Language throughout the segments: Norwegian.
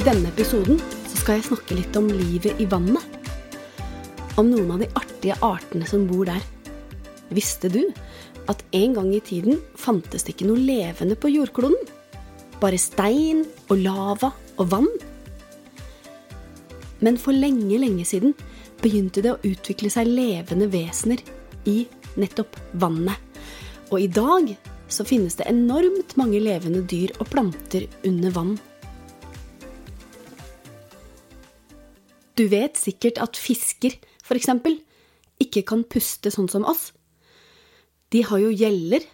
I denne episoden skal jeg snakke litt om livet i vannet. Om noen av de artige artene som bor der. Visste du at en gang i tiden fantes det ikke noe levende på jordkloden? Bare stein og lava og vann? Men for lenge, lenge siden begynte det å utvikle seg levende vesener i nettopp vannet. Og i dag så finnes det enormt mange levende dyr og planter under vann. Du vet sikkert at fisker, for eksempel, ikke kan puste sånn som oss. De har jo gjeller.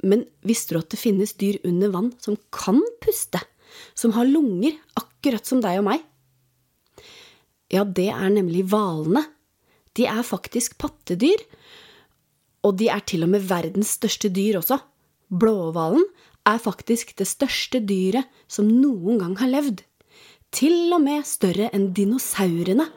Men visste du at det finnes dyr under vann som kan puste? Som har lunger, akkurat som deg og meg? Ja, det er nemlig hvalene. De er faktisk pattedyr. Og de er til og med verdens største dyr også. Blåhvalen er faktisk det største dyret som noen gang har levd. Til og med større enn dinosaurene.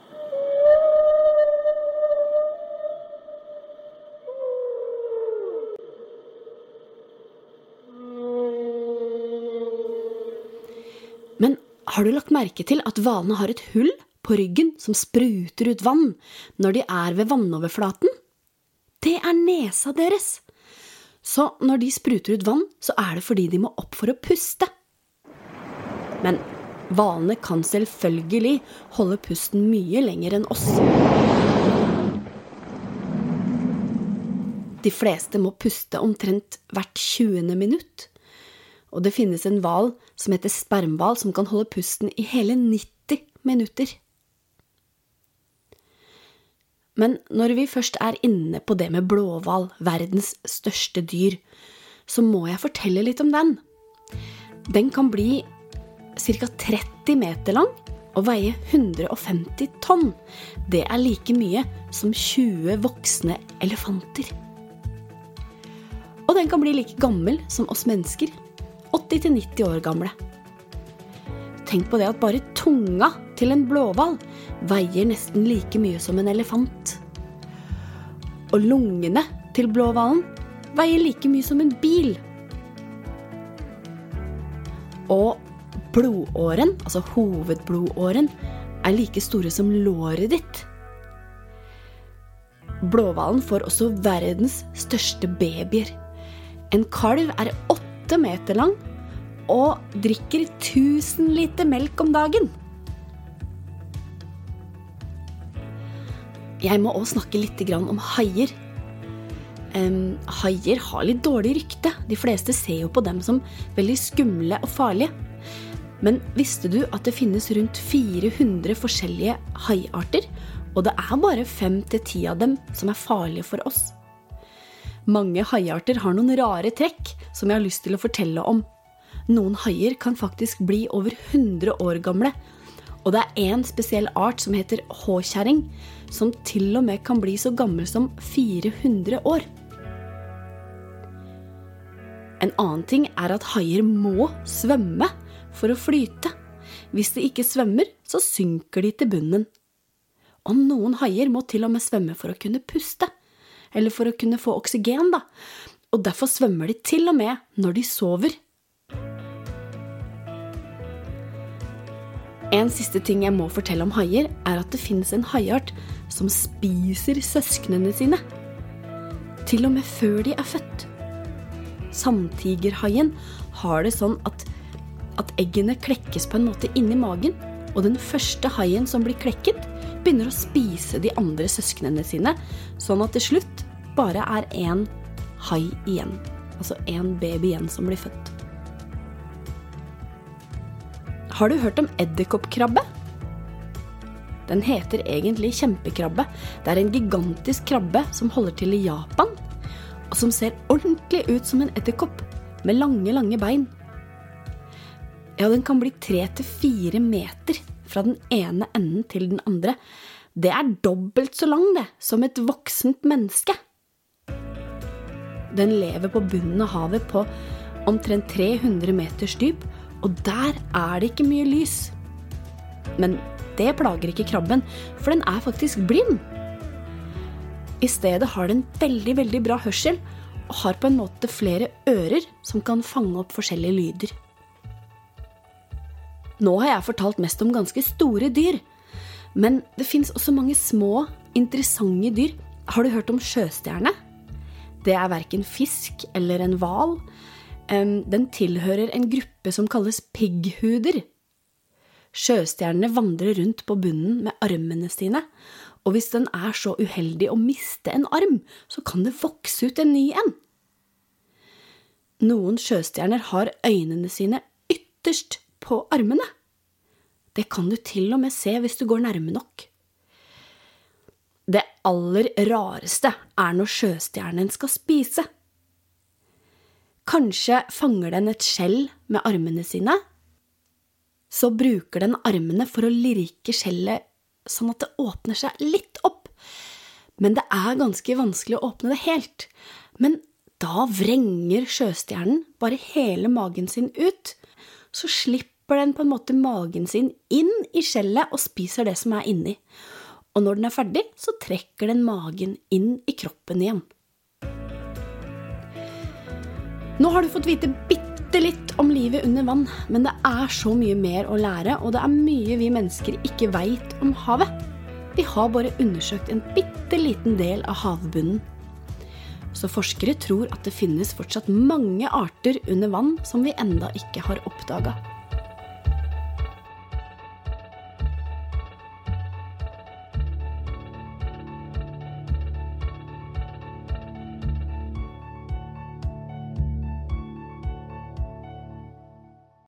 Men har du lagt merke til at hvalene har et hull på ryggen som spruter ut vann når de er ved vannoverflaten? Det er nesa deres. Så når de spruter ut vann, så er det fordi de må opp for å puste. Men hvalene kan selvfølgelig holde pusten mye lenger enn oss. De fleste må puste omtrent hvert 20. minutt. Og det finnes en hval som heter spermhval, som kan holde pusten i hele 90 minutter. Men når vi først er inne på det med blåhval, verdens største dyr, så må jeg fortelle litt om den. Den kan bli ca. 30 meter lang og veie 150 tonn. Det er like mye som 20 voksne elefanter. Og den kan bli like gammel som oss mennesker. 80-90 år gamle. Tenk på det at bare tunga til en blåhval veier nesten like mye som en elefant. Og lungene til blåhvalen veier like mye som en bil. Og blodåren, altså hovedblodåren, er like store som låret ditt. Blåhvalen får også verdens største babyer. En kalv er åtte meter lang og drikker 1000 liter melk om dagen. Jeg må også snakke litt om haier. Haier har litt dårlig rykte. De fleste ser jo på dem som veldig skumle og farlige. Men visste du at det finnes rundt 400 forskjellige haiarter? Og det er bare 5-10 av dem som er farlige for oss. Mange haiarter har noen rare trekk som jeg har lyst til å fortelle om. Noen haier kan faktisk bli over 100 år gamle. Og det er én spesiell art som heter håkjerring, som til og med kan bli så gammel som 400 år. En annen ting er at haier må svømme for å flyte. Hvis de ikke svømmer, så synker de til bunnen. Og noen haier må til og med svømme for å kunne puste. Eller for å kunne få oksygen, da. Og derfor svømmer de til og med når de sover. En siste ting jeg må fortelle om haier, er at det finnes en haiart som spiser søsknene sine. Til og med før de er født. Sandtigerhaien har det sånn at, at eggene klekkes på en måte inni magen, og den første haien som blir klekket, begynner å spise de andre søsknene sine, sånn at til slutt bare er én hai igjen. Altså én baby igjen som blir født. Har du hørt om edderkoppkrabbe? Den heter egentlig kjempekrabbe. Det er en gigantisk krabbe som holder til i Japan, og som ser ordentlig ut som en edderkopp, med lange, lange bein. Ja, den kan bli tre til fire meter fra den ene enden til den andre. Det er dobbelt så lang, det, som et voksent menneske. Den lever på bunnen av havet på omtrent 300 meters dyp og der er det ikke mye lys. Men det plager ikke krabben, for den er faktisk blind. I stedet har den veldig, veldig bra hørsel og har på en måte flere ører som kan fange opp forskjellige lyder. Nå har jeg fortalt mest om ganske store dyr. Men det fins også mange små, interessante dyr. Har du hørt om sjøstjerne? Det er verken fisk eller en hval. Den tilhører en gruppe som kalles pigghuder. Sjøstjernene vandrer rundt på bunnen med armene sine, og hvis den er så uheldig å miste en arm, så kan det vokse ut en ny en. Noen sjøstjerner har øynene sine ytterst på armene. Det kan du til og med se hvis du går nærme nok. Det aller rareste er når sjøstjernen skal spise. Kanskje fanger den et skjell med armene sine. Så bruker den armene for å lirke skjellet sånn at det åpner seg litt opp. Men det er ganske vanskelig å åpne det helt. Men da vrenger sjøstjernen bare hele magen sin ut, så slipper stapper den på en måte magen sin inn i skjellet og spiser det som er inni. Og når den er ferdig, så trekker den magen inn i kroppen igjen. Nå har du fått vite bitte litt om livet under vann, men det er så mye mer å lære, og det er mye vi mennesker ikke veit om havet. Vi har bare undersøkt en bitte liten del av havbunnen. Så forskere tror at det finnes fortsatt mange arter under vann som vi enda ikke har oppdaga.